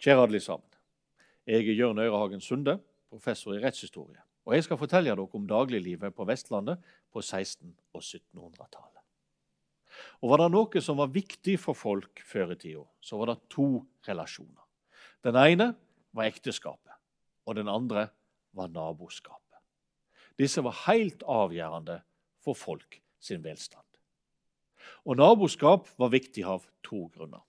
Kjære alle sammen. Jeg er Jørn Øyrehagen Sunde, professor i rettshistorie. Og jeg skal fortelle dere om dagliglivet på Vestlandet på 1600- og 1700-tallet. Og Var det noe som var viktig for folk før i tida, så var det to relasjoner. Den ene var ekteskapet, og den andre var naboskapet. Disse var helt avgjørende for folk sin velstand. Og Naboskap var viktig av to grunner.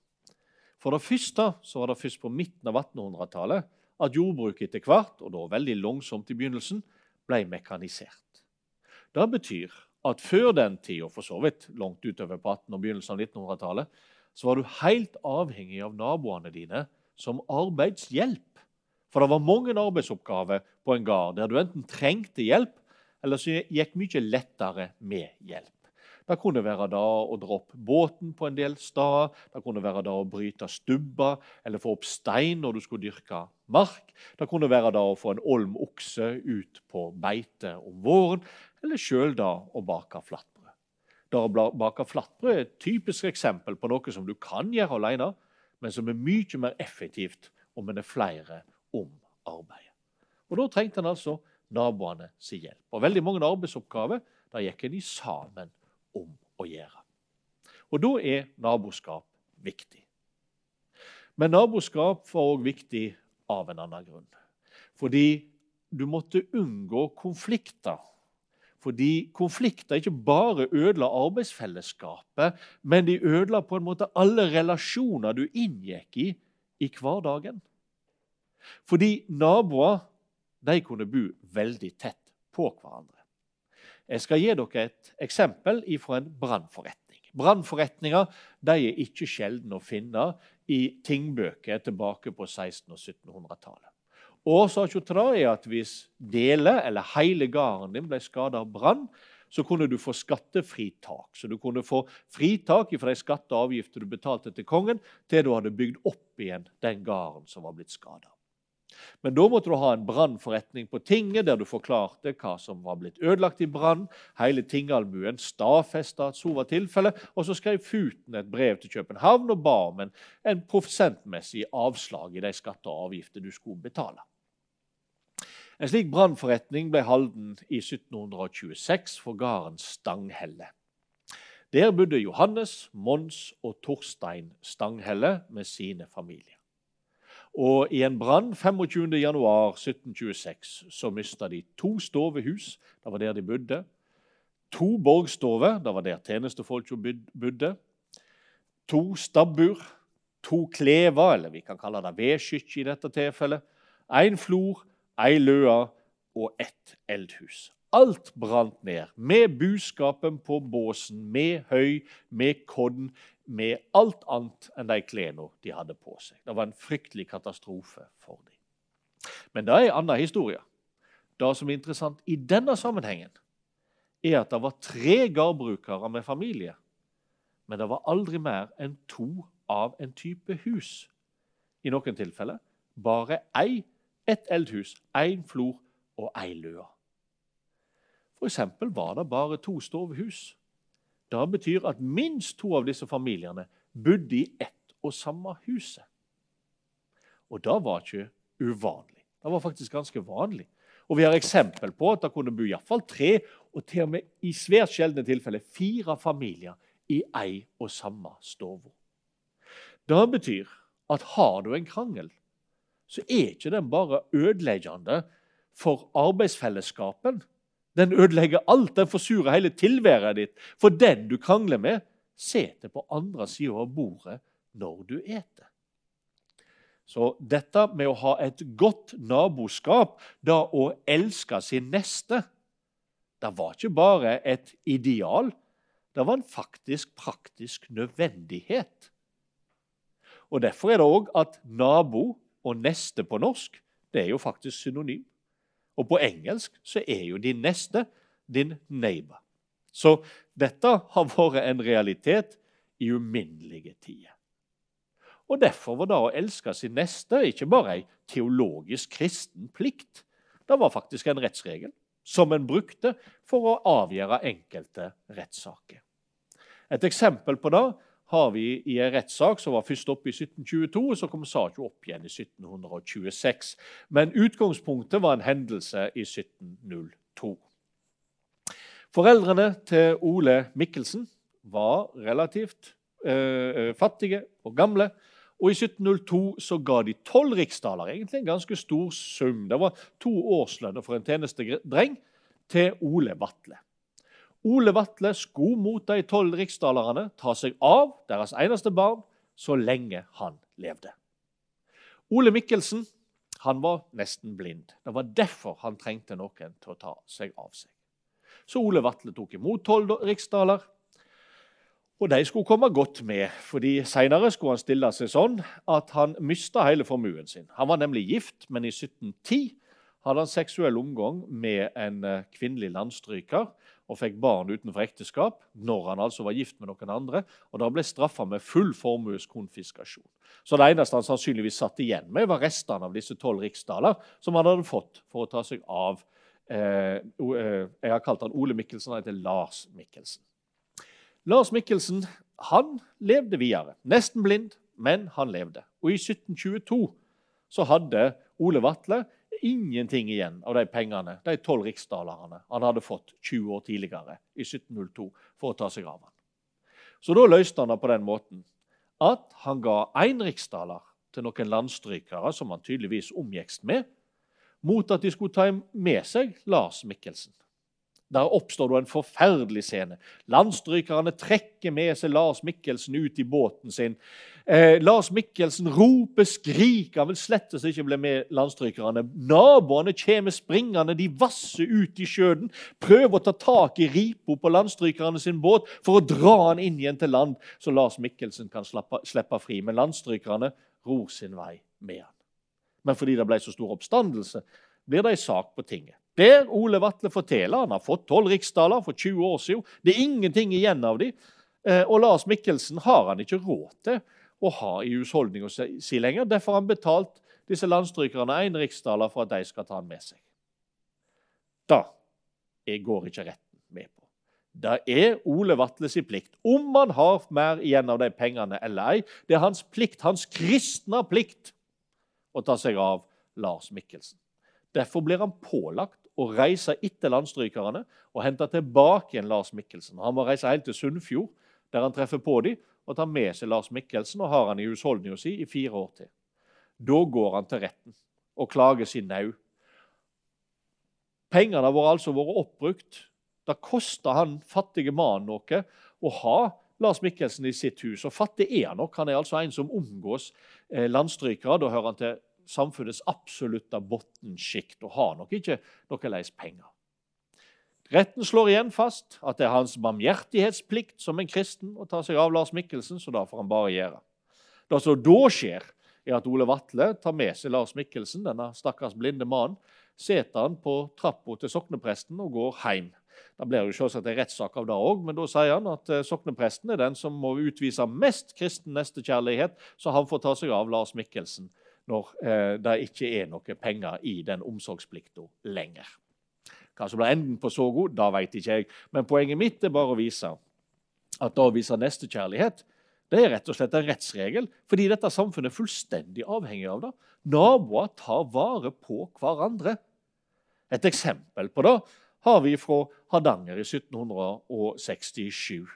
For det første så var det først på midten av 1800-tallet at jordbruket etter hvert, og da veldig langsomt i begynnelsen, ble mekanisert. Det betyr at før den tida, for så vidt langt utover på 1800- og begynnelsen av 1900-tallet, så var du helt avhengig av naboene dine som arbeidshjelp. For det var mange arbeidsoppgaver på en gard der du enten trengte hjelp, eller så gikk mye lettere med hjelp. Det kunne være da å dra opp båten på en del steder, det kunne være da å bryte stubber eller få opp stein når du skulle dyrke mark. Det kunne være da å få en olm okse ut på beite om våren, eller sjøl da å bake flatbrød. Da å bake flatbrød er et typisk eksempel på noe som du kan gjøre alene, men som er mye mer effektivt om en er flere om arbeidet. Og Da trengte en altså naboene sin hjelp. Og Veldig mange arbeidsoppgaver da gikk en sammen om å gjøre. Og Da er naboskap viktig. Men naboskap var òg viktig av en annen grunn. Fordi du måtte unngå konflikter. Fordi konflikter ikke bare ødela arbeidsfellesskapet, men de ødela på en måte alle relasjoner du inngikk i i hverdagen. Fordi naboer de kunne bo veldig tett på hverandre. Jeg skal gi dere et eksempel fra en brannforretning. Brannforretninger er ikke sjelden å finne i tingbøker tilbake på 1600- og 1700-tallet. Årsaken til det er at hvis deler eller hele gården din ble skadet av brann, så kunne du få skattefritak. Så du kunne få fritak fra de skatte og avgifter du betalte til kongen, til du hadde bygd opp igjen den gården som var blitt skada. Men da måtte du ha en brannforretning på tinget der du forklarte hva som var blitt ødelagt i brann. Hele tingalmuen stadfesta at så var tilfellet, og så skrev Futen et brev til København og ba om en, en prosentmessig avslag i de skatter og avgifter du skulle betale. En slik brannforretning ble holden i 1726 for gården Stanghelle. Der bodde Johannes, Mons og Torstein Stanghelle med sine familier. Og I en brann 25.1.1726 så mista de to stovehus. Det var der de bodde. To borgstover. Det var der tjenestefolka bodde. To stabbur. To klever, eller vi kan kalle det vedskytje i dette tilfellet. Én flor, ei løa og ett eldhus. Alt brant ned, med buskapen på båsen, med høy, med kodden, med alt annet enn de klærne de hadde på seg. Det var en fryktelig katastrofe for dem. Men det er en annen historie. Det som er interessant i denne sammenhengen, er at det var tre gårdbrukere med familie. Men det var aldri mer enn to av en type hus. I noen tilfeller bare ei, ett eldhus, én flor og ei løa. For eksempel var det bare to stovehus. Det betyr at minst to av disse familiene bodde i ett og samme huset. Og det var ikke uvanlig. Det var faktisk ganske vanlig. Og Vi har eksempel på at det kunne bo iallfall tre, og til og med i svært sjeldne tilfeller fire familier i ei og samme stove. Det betyr at har du en krangel, så er ikke den bare ødeleggende for arbeidsfellesskapen, den ødelegger alt. Den forsurer hele tilværet ditt. For den du krangler med, sitter på andre sida av bordet når du eter. Så dette med å ha et godt naboskap, da å elske sin neste, det var ikke bare et ideal. Det var en faktisk praktisk nødvendighet. Og Derfor er det òg at nabo og neste på norsk det er jo faktisk synonym. Og på engelsk så er jo din neste din neighbor. Så dette har vært en realitet i uminnelige tider. Og Derfor var det å elske sin neste ikke bare ei teologisk kristen plikt. Det var faktisk en rettsregel som en brukte for å avgjøre enkelte rettssaker. Et eksempel på det har vi i en rettssak som var først oppe i 1722, og så kom saken opp igjen i 1726. Men utgangspunktet var en hendelse i 1702. Foreldrene til Ole Mikkelsen var relativt eh, fattige og gamle. Og I 1702 så ga de tolv riksdaler, egentlig en ganske stor sum. Det var to årslønner for en tjenestedreng til Ole Vatle. Ole Vatle skulle mot de tolv riksdalerne ta seg av deres eneste barn så lenge han levde. Ole Mikkelsen han var nesten blind. Det var derfor han trengte noen til å ta seg av seg. Så Ole Vatle tok imot tolv riksdaler. Og de skulle komme godt med, fordi senere skulle han stille seg sånn at han mista hele formuen sin. Han var nemlig gift, men i 1710 hadde han seksuell omgang med en eh, kvinnelig landstryker og fikk barn utenfor ekteskap når han altså var gift med noen andre. og Da ble straffa med full formueskonfiskasjon. Så det eneste han sannsynligvis satt igjen med, var restene av disse tolv riksdaler som han hadde fått for å ta seg av eh, eh Jeg har kalt han Ole Mikkelsen, han heter Lars Mikkelsen. Lars Mikkelsen han levde videre. Nesten blind, men han levde. Og i 1722 så hadde Ole Vatle ingenting igjen av de pengene, de tolv riksdalerne han hadde fått 20 år tidligere, i 1702, for å ta seg av han. Så da løste han det på den måten at han ga én riksdaler til noen landstrykere som han tydeligvis omgikk med, mot at de skulle ta med seg Lars Mikkelsen. Der oppstår det en forferdelig scene. Landstrykerne trekker med seg Lars Mikkelsen ut i båten sin. Eh, Lars Mikkelsen roper, skriker, vil slettes ikke bli med landstrykerne. Naboene kommer springende, de vasser ut i sjøen, prøver å ta tak i ripa på landstrykerne sin båt for å dra han inn igjen til land, så Lars Mikkelsen kan slippe, slippe fri. Men landstrykerne ror sin vei med han. Men fordi det ble så stor oppstandelse, blir det en sak på tinget. Der Ole Vatle forteller han har fått tolv riksdaler for 20 år siden. Det er ingenting igjen av dem. Eh, og Lars Mikkelsen har han ikke råd til å ha i husholdninga si lenger. Derfor har han betalt disse landstrykerne én riksdaler for at de skal ta han med seg. Da jeg går ikke retten med på. Det er Ole Vatles plikt, om han har mer igjen av de pengene eller ei. Det er hans plikt, hans kristne plikt, å ta seg av Lars Mikkelsen. Derfor blir han pålagt å reise etter landstrykerne og hente tilbake igjen Lars Mikkelsen. Han må reise helt til Sunnfjord, der han treffer på dem, og tar med seg Lars Mikkelsen og har han i husholdninga si i fire år til. Da går han til retten og klager sin nau. Pengene har altså vært oppbrukt. Det koster han fattige mannen noe å ha Lars Mikkelsen i sitt hus. Og fattig er han nok. Han er altså en som omgås eh, landstrykere. Da hører han til samfunnets absolutte bunnsjikt og har nok ikke noe leis penger. Retten slår igjen fast at det er hans barmhjertighetsplikt som en kristen å ta seg av Lars Mikkelsen, så da får han bare gjøre. Det som da skjer, er at Ole Vatle tar med seg Lars Mikkelsen, denne stakkars blinde mannen, setter han på trappa til soknepresten og går hjem. Da blir det jo selvsagt en rettssak av det òg, men da sier han at eh, soknepresten er den som må utvise mest kristen nestekjærlighet, så han får ta seg av Lars Mikkelsen når eh, det ikke er noe penger i den omsorgsplikta lenger. Hva som blir enden på så god, det vet ikke jeg. Men poenget mitt er bare å vise at det å vise nestekjærlighet det er rett og slett en rettsregel, fordi dette samfunnet er fullstendig avhengig av det. Naboer tar vare på hverandre. Et eksempel på det har vi fra Hardanger i 1767.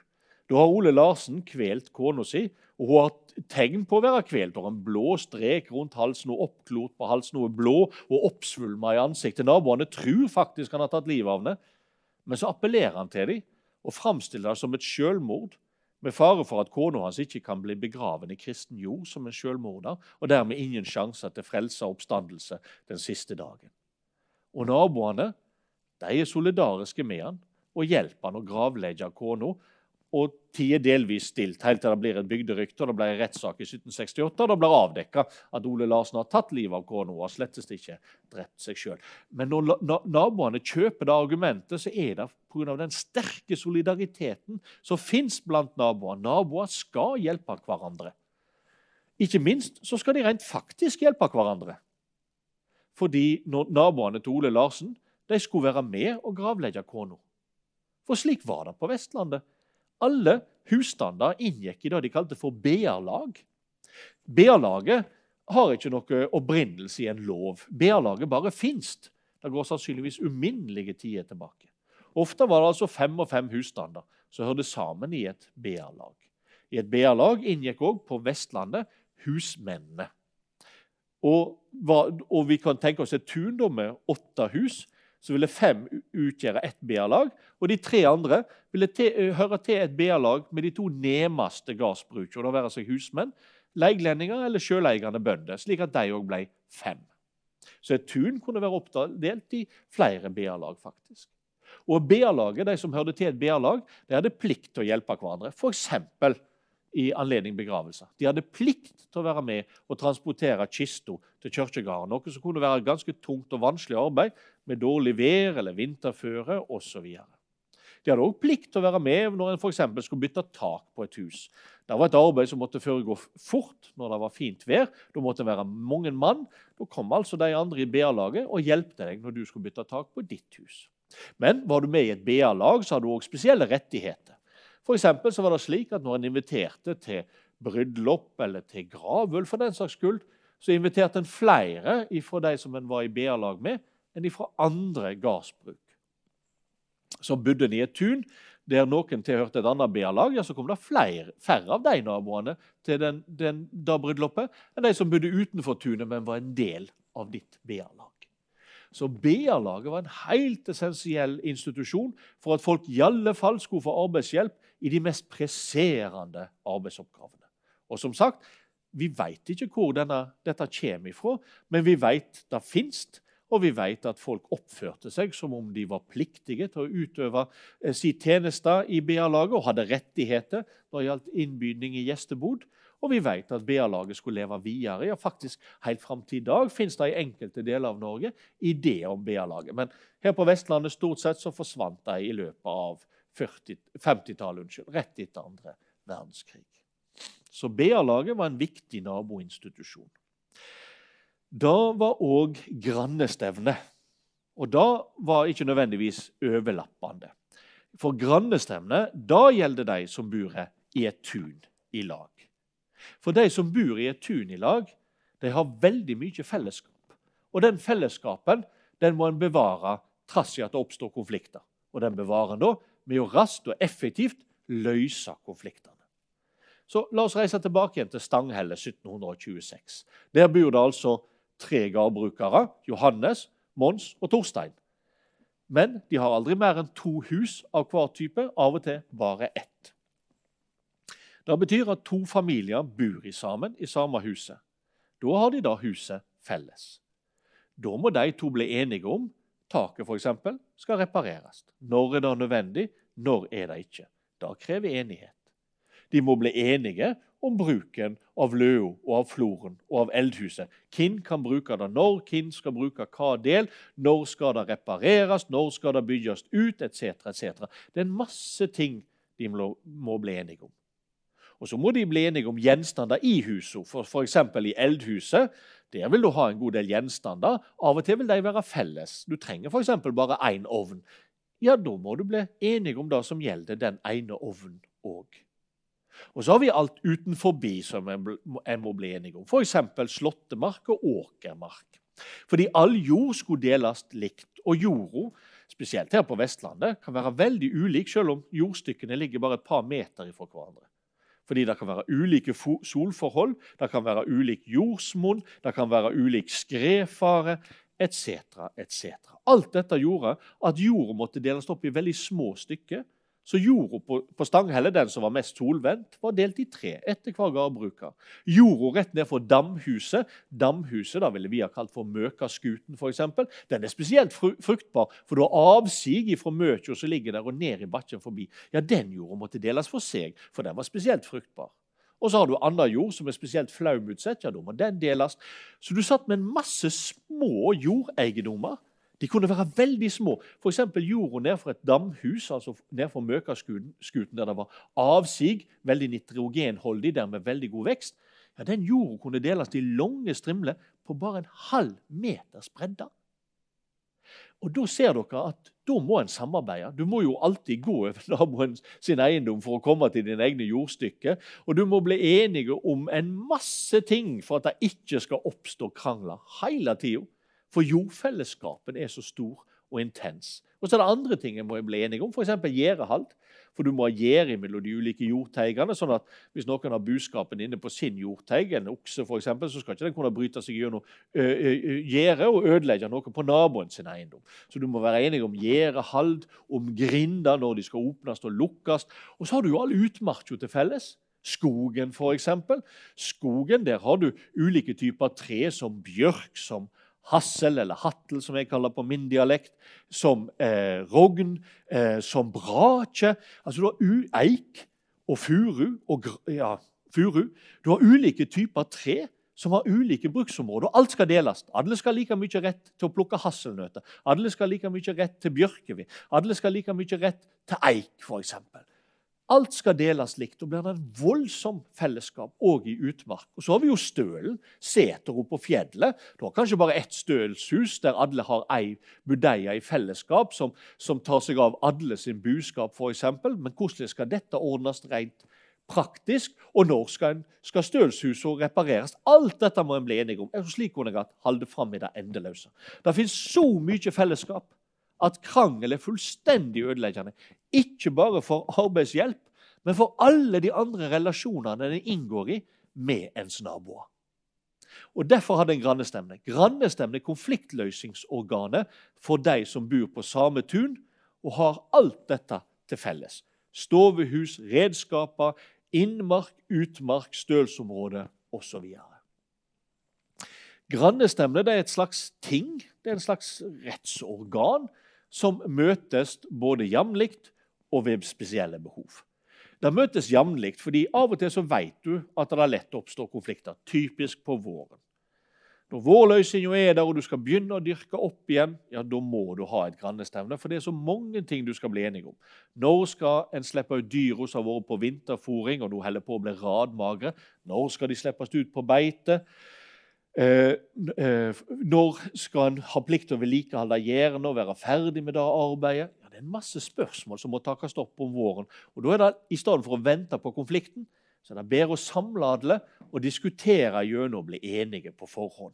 Da har Ole Larsen kvelt kona si og hun har tegn på å være kvelt. Har en blå strek rundt halsen og oppklort på halsen. Hun blå og oppsvulma i ansiktet. Naboene tror faktisk han har tatt livet av henne. Men så appellerer han til dem og framstiller det som et selvmord, med fare for at kona hans ikke kan bli begraven i kristen jord som en selvmorder, og dermed ingen sjanser til frelse og oppstandelse den siste dagen. Og naboene de er solidariske med han og hjelper han å gravlegge kona og tier delvis stilt, helt til det blir et bygderykte. og Det en rettssak i 1768, og det ble avdekka at Ole Larsen har tatt livet av kona og slettest ikke drept seg sjøl. Men når naboene kjøper det argumentet, så er det pga. den sterke solidariteten som fins blant naboer. Naboer skal hjelpe hverandre. Ikke minst så skal de rent faktisk hjelpe hverandre. Fordi naboene til Ole Larsen de skulle være med og gravlegge kona. For slik var det på Vestlandet. Alle husstander inngikk i det de kalte for BR-lag. BR-laget har ikke noe opprinnelse i en lov. BR-laget bare fins. Det går sannsynligvis uminnelige tider tilbake. Ofte var det altså fem og fem husstander som hørte sammen i et BR-lag. I et BR-lag inngikk òg på Vestlandet husmennene. Og, og, vi kan tenke oss et tun med åtte hus. Så ville fem utgjøre ett BA-lag. og de tre andre ville te, høre til et BA-lag med de to nærmeste gårdsbrukene, være seg husmenn, leiglendinger eller sjøleiende bønder, slik at de òg ble fem. Så et tun kunne være oppdelt i flere BA-lag, faktisk. Og BA-laget, De som hørte til et BA-lag, de hadde plikt til å hjelpe hverandre. F.eks. i anledning begravelser. De hadde plikt til å være med og transportere kista til kirkegården. Noe som kunne være ganske tungt og vanskelig arbeid med dårlig vær eller vinterføre osv. De hadde òg plikt til å være med når en f.eks. skulle bytte tak på et hus. Det var et arbeid som måtte foregå fort når det var fint vær. Da måtte det være mange mann. Da kom altså de andre i BA-laget og hjalp deg når du skulle bytte tak på ditt hus. Men var du med i et BA-lag, så hadde du òg spesielle rettigheter. For så var det slik at Når en inviterte til bryllup eller til gravøl, for den saks skyld, så inviterte en flere fra de som en var i BA-lag med, enn fra andre gardsbruk så bodde en i et tun der noen tilhørte et annet BA-lag, ja, så kom det flere, færre av de naboene til den, den, det bryllupet enn de som bodde utenfor tunet, men var en del av ditt BA-lag. Så BA-laget var en helt essensiell institusjon for at folk i alle fall skulle få arbeidshjelp i de mest presserende arbeidsoppgavene. Og som sagt, vi vet ikke hvor denne, dette kommer ifra, men vi vet det fins. Og vi vet at folk oppførte seg som om de var pliktige til å utøve eh, sin tjeneste i BA-laget og hadde rettigheter når det gjaldt innbydning i gjestebod. Og vi vet at BA-laget skulle leve videre. Ja, faktisk Helt fram til i dag finnes det i enkelte deler av Norge ideer om BA-laget. Men her på Vestlandet stort sett så forsvant de i løpet av 50-tallet, rett etter andre verdenskrig. Så BA-laget var en viktig naboinstitusjon. Da var òg grannestevne. Og da var ikke nødvendigvis overlappende. For grannestevne da gjelder de som bor i et tun i lag. For de som bor i et tun i lag, de har veldig mye fellesskap. Og den fellesskapen den må en bevare trass i at det oppstår konflikter. Og den bevarer en da med å raskt og effektivt løse konfliktene. Så La oss reise tilbake igjen til Stanghelle 1726. Der bor det altså tre gårdbrukere, Johannes, Mons og Torstein. Men de har aldri mer enn to hus av hver type, av og til bare ett. Det betyr at to familier bor i sammen i samme huset. Da har de da huset felles. Da må de to bli enige om taket eksempel, skal repareres. Når er det nødvendig, når er det ikke. Da krever enighet. De må bli enige om bruken av løa og av floren og av eldhuset. Hvem kan bruke det når, hvem skal bruke hva del, når skal det repareres, når skal det bygges ut, etc. etc. Det er en masse ting de må bli enige om. Og Så må de bli enige om gjenstander i huset. For F.eks. i eldhuset der vil du ha en god del gjenstander. Av og til vil de være felles. Du trenger f.eks. bare én ovn. Ja, Da må du bli enige om det som gjelder den ene ovnen òg. Og så har vi alt utenforbi som en må bli enige om, f.eks. slåttemark og åkermark. Fordi all jord skulle deles likt. Og jorda, spesielt her på Vestlandet, kan være veldig ulik, selv om jordstykkene ligger bare et par meter fra hverandre. Fordi det kan være ulike solforhold, det kan være ulik jordsmonn, det kan være ulik skredfare etc. etc. Alt dette gjorde at jorda måtte deles opp i veldig små stykker så jorda på, på Stanghelle, den som var mest solvendt, var delt i tre etter hver gårdbruker. Jorda rett ned for damhuset, damhuset da ville vi ha kalt for Møkaskuten f.eks., den er spesielt fruktbar, for du har avsig fra møkja som ligger der og ned i bakken forbi. Ja, Den jorda måtte deles for seg, for den var spesielt fruktbar. Og så har du annen jord som er spesielt flaumutsett. Ja, da må den deles. Så du satt med en masse små jordeiendommer de kunne være veldig små. F.eks. jorda nedfor et damhus, altså nedfor Møkaskuten, der det var avsig, veldig nitrogenholdig, dermed veldig god vekst. Ja, Den jorda kunne deles i lange strimler på bare en halv meters bredde. Og Da ser dere at da må en samarbeide. Du må jo alltid gå over naboen sin eiendom for å komme til dine egne jordstykker. Og du må bli enige om en masse ting for at det ikke skal oppstå krangler hele tida. For jordfellesskapen er så stor og intens. Og så er det andre ting en må bli enige om, f.eks. gjerdehalt. For du må ha gjerde mellom de ulike jordteigene. sånn at hvis noen har buskapen inne på sin jordteig, en okse eksempel, så skal ikke den kunne bryte seg gjennom gjerdet og ødelegge noe på naboen sin eiendom. Så du må være enig om gjerdehald, om grinder når de skal åpnes og lukkes. Og så har du jo all utmarka til felles. Skogen, f.eks. Skogen, der har du ulike typer tre, som bjørk, som hassel, eller hattel, som jeg kaller på min dialekt, som eh, rogn, eh, som brakje Altså du har eik og furu og ja, furu. Du har ulike typer tre som har ulike bruksområder. og Alt skal deles. Alle skal like mye rett til å plukke hasselnøtter. Alle skal like mye rett til bjørkeved. Alle skal like mye rett til eik, f.eks. Alt skal deles likt. og blir det en voldsom fellesskap òg i utmark. Og Så har vi jo stølen, seter oppe på fjellet. Du har kanskje bare ett stølshus der alle har ei budeie i fellesskap som, som, tar seg av alle sin buskap, f.eks. Men hvordan skal dette ordnes rent praktisk? Og når skal, skal stølshuset repareres? Alt dette må en bli enig om. Slik kunne jeg holde fram i det endeløse. Det finnes så mye fellesskap at krangel er fullstendig ødeleggende. Ikke bare for arbeidshjelp, men for alle de andre relasjonene den inngår i med ens naboer. Og Derfor hadde en grannestemne. Grannestemne er konfliktløsningsorganet for de som bor på samme tun og har alt dette til felles. Stovehus, redskaper, innmark, utmark, stølsområde osv. Grannestemne er et slags ting, det er en slags rettsorgan som møtes både jevnlig og ved spesielle behov. Det møtes jevnlig, fordi av og til så vet du at det er lett oppstår konflikter. Typisk på våren. Når vårløsninga er der og du skal begynne å dyrke opp igjen, ja, da må du ha et grannestevne. For det er så mange ting du skal bli enige om. Når skal en slippe ut dyra som har vært på vinterfòring og nå holder på å bli radmagre? Når skal de slippes ut på beite? Eh, eh, når skal en ha plikt til å vedlikeholde gjerdene og være ferdig med det arbeidet? Det er en masse spørsmål som må takes opp om våren. Og da er det, I stedet for å vente på konflikten, så er det bedre å samle alle og diskutere gjennom å bli enige på forhånd.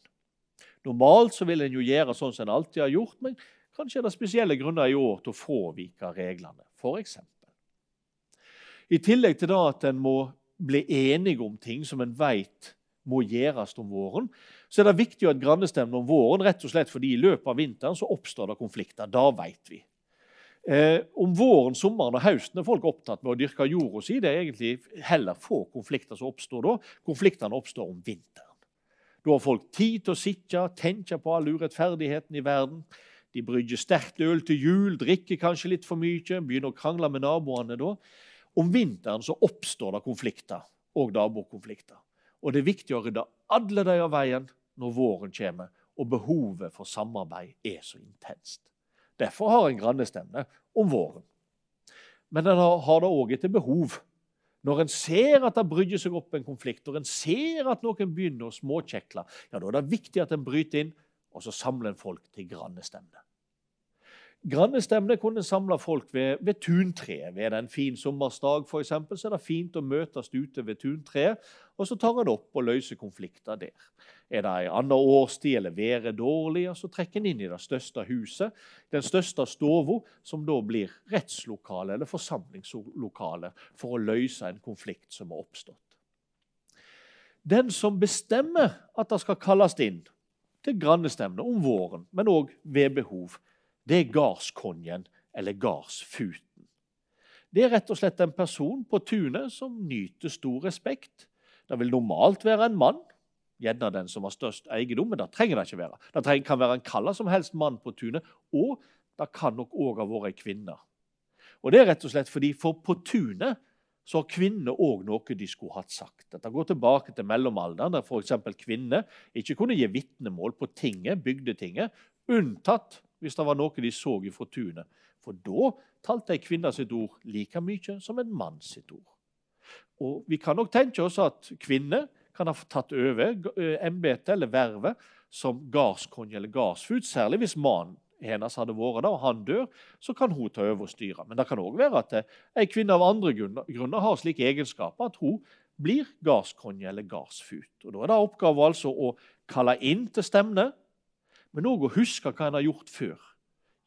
Normalt så vil en jo gjøre sånn som en alltid har gjort, men kanskje er det spesielle grunner i år til å fravike reglene. Eksempel. I tillegg til det at en må bli enige om ting som en vet må gjøres om våren, så er det viktig å ha et grannestevne om våren, rett og slett fordi i løpet av vinteren så oppstår det konflikter. Da vet vi. Eh, om våren, sommeren og høsten er folk opptatt med å dyrke jorda si. Det er egentlig heller få konflikter som oppstår da. Konfliktene oppstår om vinteren. Da har folk tid til å sitte tenke på all urettferdigheten i verden. De brygger sterkt øl til jul, drikker kanskje litt for mye, begynner å krangle med naboene da. Om vinteren så oppstår det konflikter og nabokonflikter. Og det er viktig å rydde alle de av veien når våren kommer og behovet for samarbeid er så intenst. Derfor har en grannestemme om våren. Men en har det òg etter behov. Når en ser at det brygger seg opp en konflikt, når en ser at noen begynner å småkjekle, ja, da er det viktig at en bryter inn, og så samler en folk til grannestemme. Grannestevne kunne samle folk ved, ved tuntreet. Ved en fin sommersdag for eksempel, så er det fint å møtes ute ved tuntreet, og så tar en opp og løser konflikter der. Er det en annen årstid eller været dårlig, så trekker en inn i det største huset, den største stua, som da blir rettslokale eller forsamlingslokale for å løse en konflikt som har oppstått. Den som bestemmer at det skal kalles inn til grannestevne om våren, men òg ved behov, det er gardskongen eller gardsfuten. Det er rett og slett en person på tunet som nyter stor respekt. Det vil normalt være en mann, gjerne den som har størst eiendom, men det trenger det ikke være. Det kan være en kalla som helst mann på tunet, og det kan nok òg ha vært ei kvinne. Og det er rett og slett fordi for på tunet så har kvinner òg noe de skulle hatt sagt. Dette går tilbake til mellomalderen, der f.eks. kvinner ikke kunne gi vitnemål på tinget, bygdetinget, unntatt hvis det var noe de så fra tunet. For da talte ei kvinne sitt ord like mye som en mann sitt ord. Og Vi kan nok tenke oss at kvinner kan ha tatt over eh, embetet eller vervet som gardskonge eller gardsfut, særlig hvis mannen hennes hadde vært, der, og han dør, så kan hun ta over og styre. Men det kan òg være at ei kvinne av andre grunner har slike egenskaper at hun blir gardskonge eller gardsfut. Og Da er det oppgave altså å kalle inn til stevne, men òg å huske hva en har gjort før.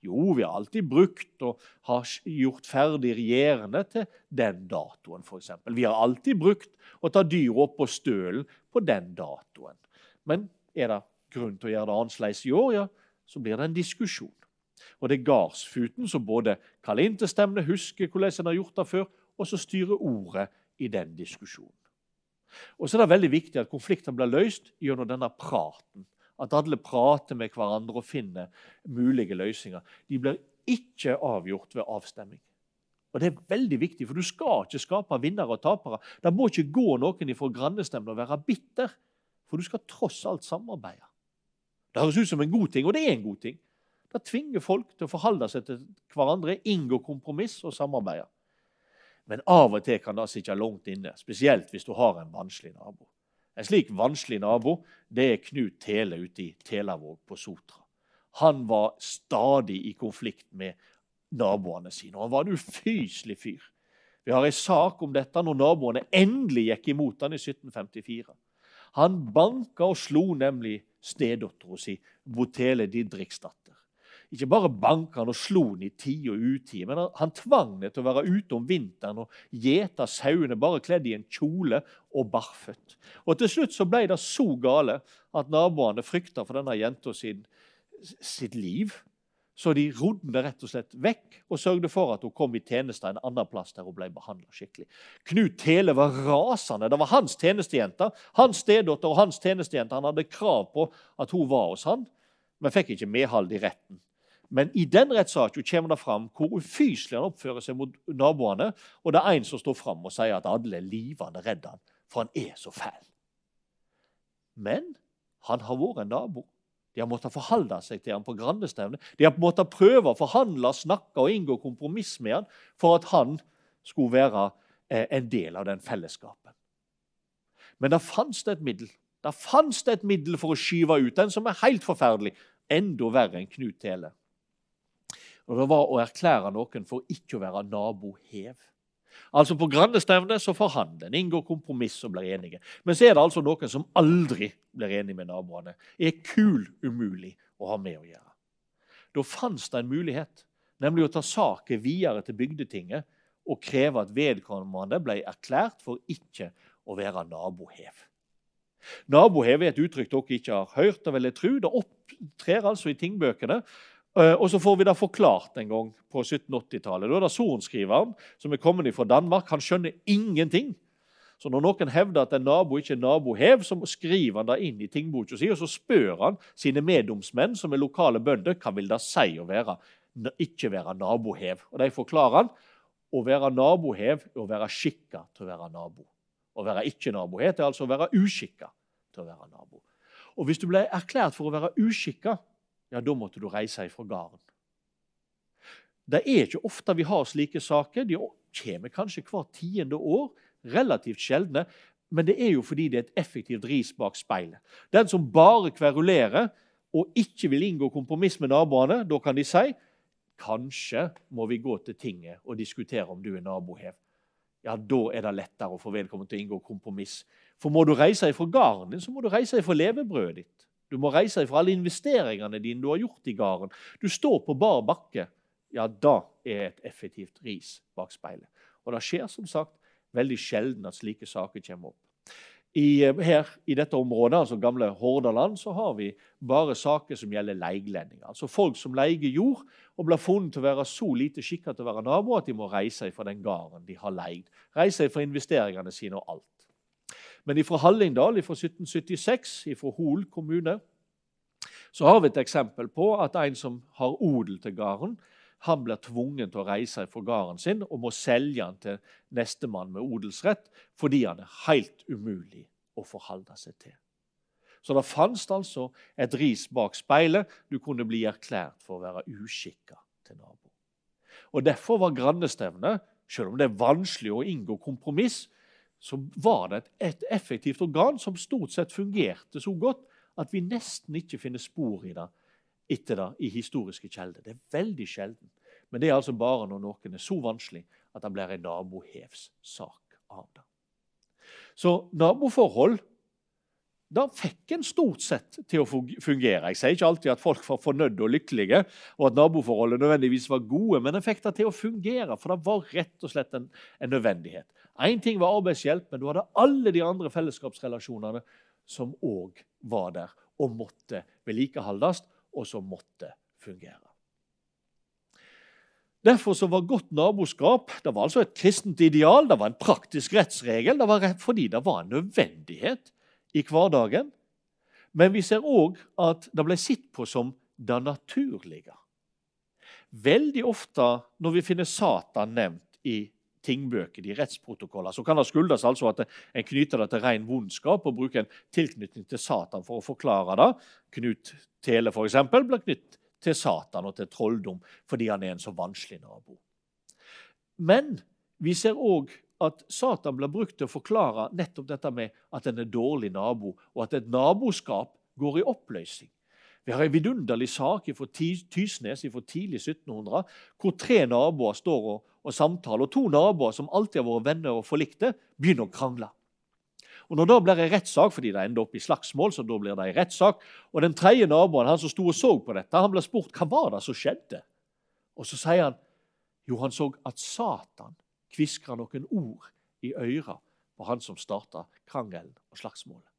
Jo, vi har alltid brukt og har gjort ferdig regjerende til den datoen, f.eks. Vi har alltid brukt å ta dyr opp på stølen på den datoen. Men er det grunn til å gjøre det annerledes i år, ja, så blir det en diskusjon. Og det er gardsfuten som både kaller inn til stemmene, husker hvordan en har gjort det før, og så styrer ordet i den diskusjonen. Og så er det veldig viktig at konflikten blir løst gjennom denne praten at alle prater med hverandre og finner mulige løsninger. De blir ikke avgjort ved avstemning. Og Det er veldig viktig, for du skal ikke skape vinnere og tapere. Det må ikke gå noen ifra grandestemmen og være bitter, for du skal tross alt samarbeide. Det høres ut som en god ting, og det er en god ting. Det tvinger folk til å forholde seg til hverandre, inngå kompromiss og samarbeide. Men av og til kan det sitte langt inne, spesielt hvis du har en vanskelig nabo. En slik vanskelig nabo det er Knut Tele ute i Telavåg på Sotra. Han var stadig i konflikt med naboene sine. og Han var en ufyselig fyr. Vi har en sak om dette når naboene endelig gikk imot han i 1754. Han banka og slo nemlig stedattera si, Botele Didriksdatter. Ikke bare banka han og slo han i tid og utide, men han, han tvang henne til å være ute om vinteren og gjete sauene bare kledd i en kjole og barføtt. Og Til slutt så ble det så gale at naboene frykta for denne jenta sitt liv. Så de rodde det rett og slett vekk og sørgde for at hun kom i tjeneste en annen plass der hun ble behandla skikkelig. Knut Tele var rasende. Det var hans tjenestejente, hans stedatter og hans tjenestejente. Han hadde krav på at hun var hos han, men fikk ikke medhold i retten. Men i den rettssaken kommer det fram hvor ufyselig han oppfører seg mot naboene. Og det er en som står fram og sier at alle er livende redd han, for han er så fæl. Men han har vært en nabo. De har måttet forholde seg til ham på grandestevne. De har måttet prøve å forhandle, snakke og inngå kompromiss med ham for at han skulle være eh, en del av den fellesskapen. Men det fantes et middel. Det fantes et middel for å skyve ut den som er helt forferdelig. Enda verre enn Knut Tele. Og Det var å erklære noen for ikke å være nabohev. Altså På grandestevnet så forhandler en, inngår kompromiss og blir enige. Men så er det altså noen som aldri blir enige med naboene. Er kul umulig å ha med å gjøre. Da fantes det en mulighet, nemlig å ta saken videre til bygdetinget og kreve at vedkommende ble erklært for ikke å være nabohev. Nabohev er et uttrykk dere ikke har hørt, og vil jeg tro. Det opptrer altså i tingbøkene og så får vi det forklart en gang på 1780-tallet. Da er det sorenskriveren som er kommet fra Danmark. Han skjønner ingenting. Så når noen hevder at en nabo ikke er nabohev, så skriver han det inn i tingboka si, og så spør han sine meddomsmenn, som er lokale bønder, hva vil det si å være, ikke være nabohev. Og De forklarer han å være nabohev er å være skikka til å være nabo. Å være ikke-nabohev er altså å være uskikka til å være nabo. Og Hvis du ble erklært for å være uskikka, ja, da måtte du reise ifra gården. Det er ikke ofte vi har slike saker. De kommer kanskje hvert tiende år. Relativt sjeldne. Men det er jo fordi det er et effektivt ris bak speilet. Den som bare kverulerer og ikke vil inngå kompromiss med naboene, da kan de si kanskje må vi gå til tinget og diskutere om du er nabohev. Ja, Da er det lettere å få vedkommende til å inngå kompromiss. For må du reise ifra gården din, så må du reise ifra levebrødet ditt. Du må reise fra alle investeringene dine du har gjort i gården. Du står på bar bakke. Ja, da er et effektivt ris bak speilet. Og det skjer som sagt veldig sjelden at slike saker kommer opp. I, eh, her i dette området, altså gamle Hordaland, så har vi bare saker som gjelder leiglendinger. Altså folk som leier jord og blir funnet til å være så lite skikka til å være nabo at de må reise fra den gården de har leid. Reise fra investeringene sine og alt. Men fra Hallingdal fra 1776, fra Hol kommune, så har vi et eksempel på at en som har odel til gården, han blir tvungen til å reise fra gården sin og må selge den til nestemann med odelsrett fordi han er helt umulig å forholde seg til. Så det fantes altså et ris bak speilet. Du kunne bli erklært for å være uskikka til nabo. Og Derfor var grannestevnet, selv om det er vanskelig å inngå kompromiss, så var det et, effektivt organ som stort sett fungerte så godt at vi nesten ikke finner spor i det etter det i historiske kjelder. Det er veldig sjelden. Men det er altså bare når noen er så vanskelig at det blir en nabohevssak av det. Så naboforhold da fikk en stort sett til å fungere. Jeg sier ikke alltid at folk var fornøyde og lykkelige, og at naboforholdet nødvendigvis var gode, men en fikk det til å fungere, for det var rett og slett en, en nødvendighet. Én ting var arbeidshjelp, men du hadde alle de andre fellesskapsrelasjonene som òg var der og måtte vedlikeholdes, og som måtte fungere. Derfor så var godt naboskap det var altså et kristent ideal, det var en praktisk rettsregel. Det var fordi det var en nødvendighet i hverdagen. Men vi ser òg at det ble sett på som det naturlige. Veldig ofte når vi finner Satan nevnt i tingbøker, i rettsprotokoller, så kan det skyldes altså at en knytter det til ren vondskap og bruker en tilknytning til Satan for å forklare det. Knut Tele eksempel, blir knytt til Satan og til trolldom fordi han er en så vanskelig nabo. Men vi ser òg at Satan blir brukt til å forklare nettopp dette med at en er dårlig nabo, og at et naboskap går i oppløsning. Vi har en vidunderlig sak fra Tysnes fra tidlig 1700, hvor tre naboer står og, og samtaler. Og to naboer som alltid har vært venner og forlikte, begynner å krangle. Og Når det blir en rettssak, fordi det ender opp i slagsmål, så da blir det en rettssak, og den tredje naboen han som sto og så på dette, han blir spurt hva var det som skjedde. Og Så sier han jo, han så at Satan kviskra noen ord i øra på han som starta krangelen og slagsmålet.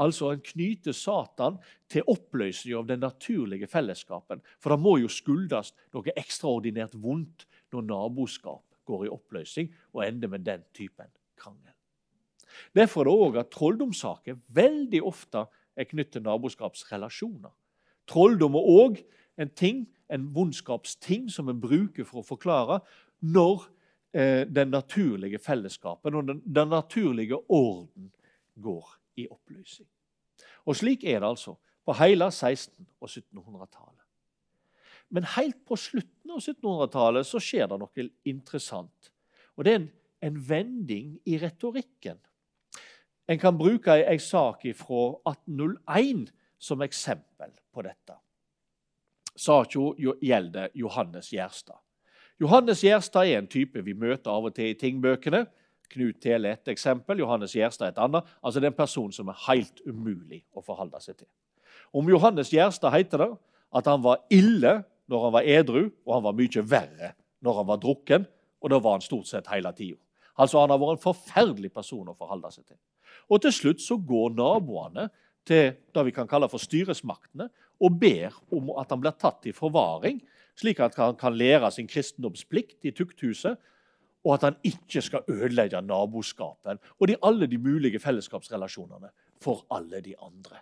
Altså En knyter Satan til oppløsning av den naturlige fellesskapen. For det må jo skyldes noe ekstraordinært vondt når naboskap går i oppløsning og ender med den typen krangel. Derfor er det òg at trolldomssaker veldig ofte er knyttet til naboskapsrelasjoner. Trolldom er òg en ting, en vondskapsting som en bruker for å forklare når den naturlige fellesskapen og den, den naturlige orden går i oppløsning. Og Slik er det altså på hele 1600- og 1700-tallet. Men helt på slutten av 1700-tallet så skjer det noe interessant. Og Det er en, en vending i retorikken. En kan bruke ei sak fra 1801 som eksempel på dette. Saka gjelder Johannes Gjerstad. Johannes Gjerstad er en type vi møter av og til i tingbøkene. Knut Tele et eksempel, Johannes Gjerstad et annet. Altså Det er en person som er helt umulig å forholde seg til. Om Johannes Gjerstad heter det at han var ille når han var edru, og han var mye verre når han var drukken. Og da var han stort sett hele tida. Altså, han har vært en forferdelig person å forholde seg til. Og til slutt så går naboene til det vi kan kalle for styresmaktene og ber om at han blir tatt i forvaring, slik at han kan lære sin kristendomsplikt i tukthuset, og at han ikke skal ødelegge naboskapen og de, alle de mulige fellesskapsrelasjonene for alle de andre.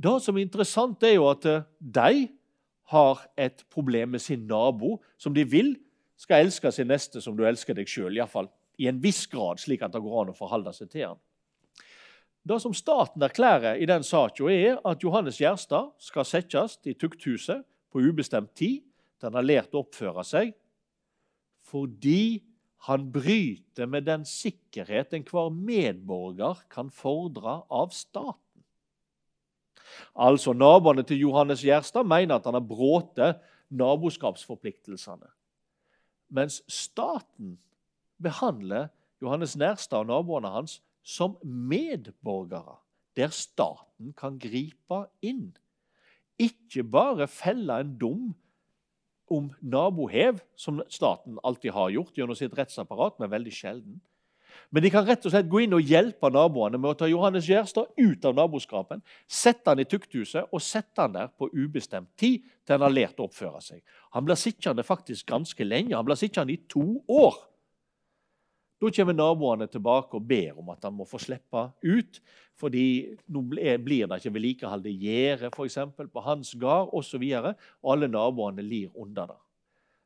Det som er interessant, er jo at eh, de har et problem med sin nabo, som de vil skal elske sin neste som du elsker deg sjøl. Iallfall i en viss grad, slik at det går an å forholde seg til han. Det som staten erklærer i den saka, er at Johannes Gjerstad skal settes i tukthuset på ubestemt tid til han har lært å oppføre seg, fordi han bryter med den sikkerhet enhver medborger kan fordre av staten. Altså, Naboene til Johannes Gjerstad mener at han har brutt naboskapsforpliktelsene. Mens staten behandler Johannes Nærstad og naboene hans som medborgere, der staten kan gripe inn. Ikke bare felle en dom om nabohev, som staten alltid har gjort gjennom sitt rettsapparat, men veldig sjelden. Men de kan rett og slett gå inn og hjelpe naboene med å ta Johannes Gjerstad ut av naboskapen, sette han i tukthuset og sette han der på ubestemt tid til han har lært å oppføre seg. Han blir sittende faktisk ganske lenge. Han blir sittende i to år. Da kommer naboene tilbake og ber om at han må få slippe ut. fordi nå blir det ikke vedlikehold i gjerdet på hans gard osv. Alle naboene lir under det.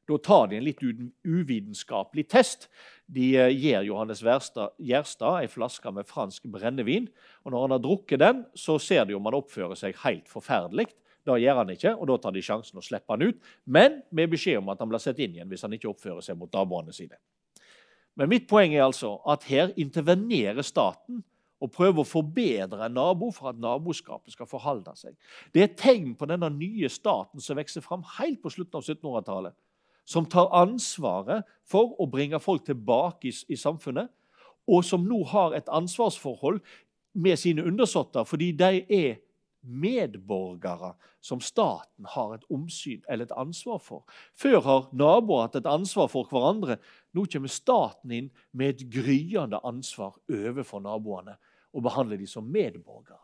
Da tar de en litt uvitenskapelig test. De eh, gir Johannes Gjerstad ei flaske med fransk brennevin. og Når han har drukket den, så ser de om han oppfører seg helt forferdelig. Det gjør han ikke, og da tar de sjansen å slippe han ut. Men med beskjed om at han blir satt inn igjen hvis han ikke oppfører seg mot naboene sine. Men mitt poeng er altså at her intervenerer staten og prøver å forbedre en nabo for at naboskapet skal forholde seg. Det er et tegn på denne nye staten som vokser fram helt på slutten av 1700-tallet. Som tar ansvaret for å bringe folk tilbake i, i, samfunnet, og som nå har et ansvarsforhold med sine undersåtter fordi de er medborgere som staten har et omsyn eller et ansvar for. Før har naboer hatt et ansvar for hverandre. Nå kommer staten inn med et gryende ansvar overfor naboene og behandler dem som medborgere.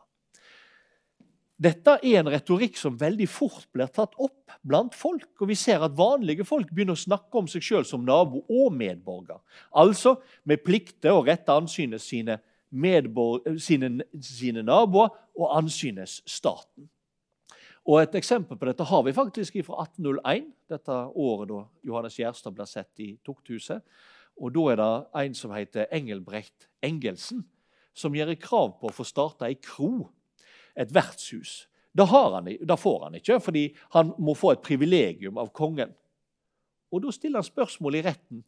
Dette er en retorikk som veldig fort blir tatt opp blant folk. og Vi ser at vanlige folk begynner å snakke om seg sjøl som nabo og medborger. Altså med plikter å rette ansynet sine sine, sine, naboer og ansynes staten. Og Et eksempel på dette har vi faktisk fra 1801, dette året da Johannes Gjerstad ble sett i tukthuset. Og Da er det en som heter Engelbrekt Engelsen, som gjør krav på å få starte ei kro, et vertshus. Det, han, det får han ikke, fordi han må få et privilegium av kongen. Og Da stiller han spørsmål i retten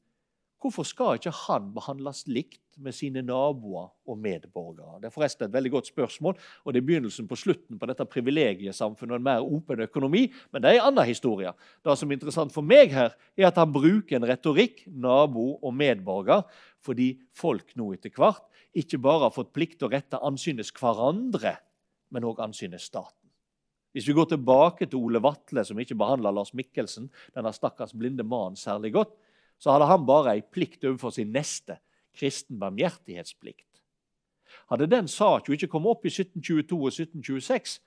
Hvorfor skal ikke han behandles likt med sine naboer og medborgere? Det er forresten et veldig godt spørsmål, og det er begynnelsen på slutten på dette privilegiesamfunnet og en mer åpen økonomi, men det er en annen historie. Det som er interessant for meg her, er at han bruker en retorikk, nabo og medborger, fordi folk nå etter hvert ikke bare har fått plikt til å rette ansynes hverandre, men òg ansynes staten. Hvis vi går tilbake til Ole Vatle, som ikke behandla Lars Mikkelsen, denne stakkars blinde mannen, særlig godt, så hadde han bare ei plikt overfor sin neste, kristen barmhjertighetsplikt. Hadde den saka ikke kommet opp i 1722 og 1726,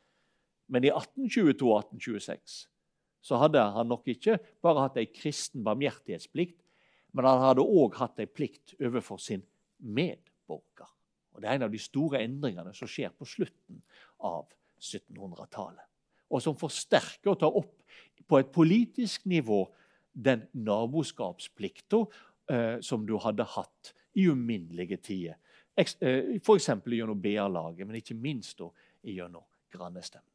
men i 1822 og 1826, så hadde han nok ikke bare hatt ei kristen barmhjertighetsplikt, men han hadde òg hatt ei plikt overfor sin medborger. Og Det er en av de store endringene som skjer på slutten av 1700-tallet, og som forsterker og tar opp på et politisk nivå den naboskapsplikta eh, som du hadde hatt i uminnelige tider. Eh, F.eks. gjennom BA-laget, men ikke minst gjennom grannestemmene.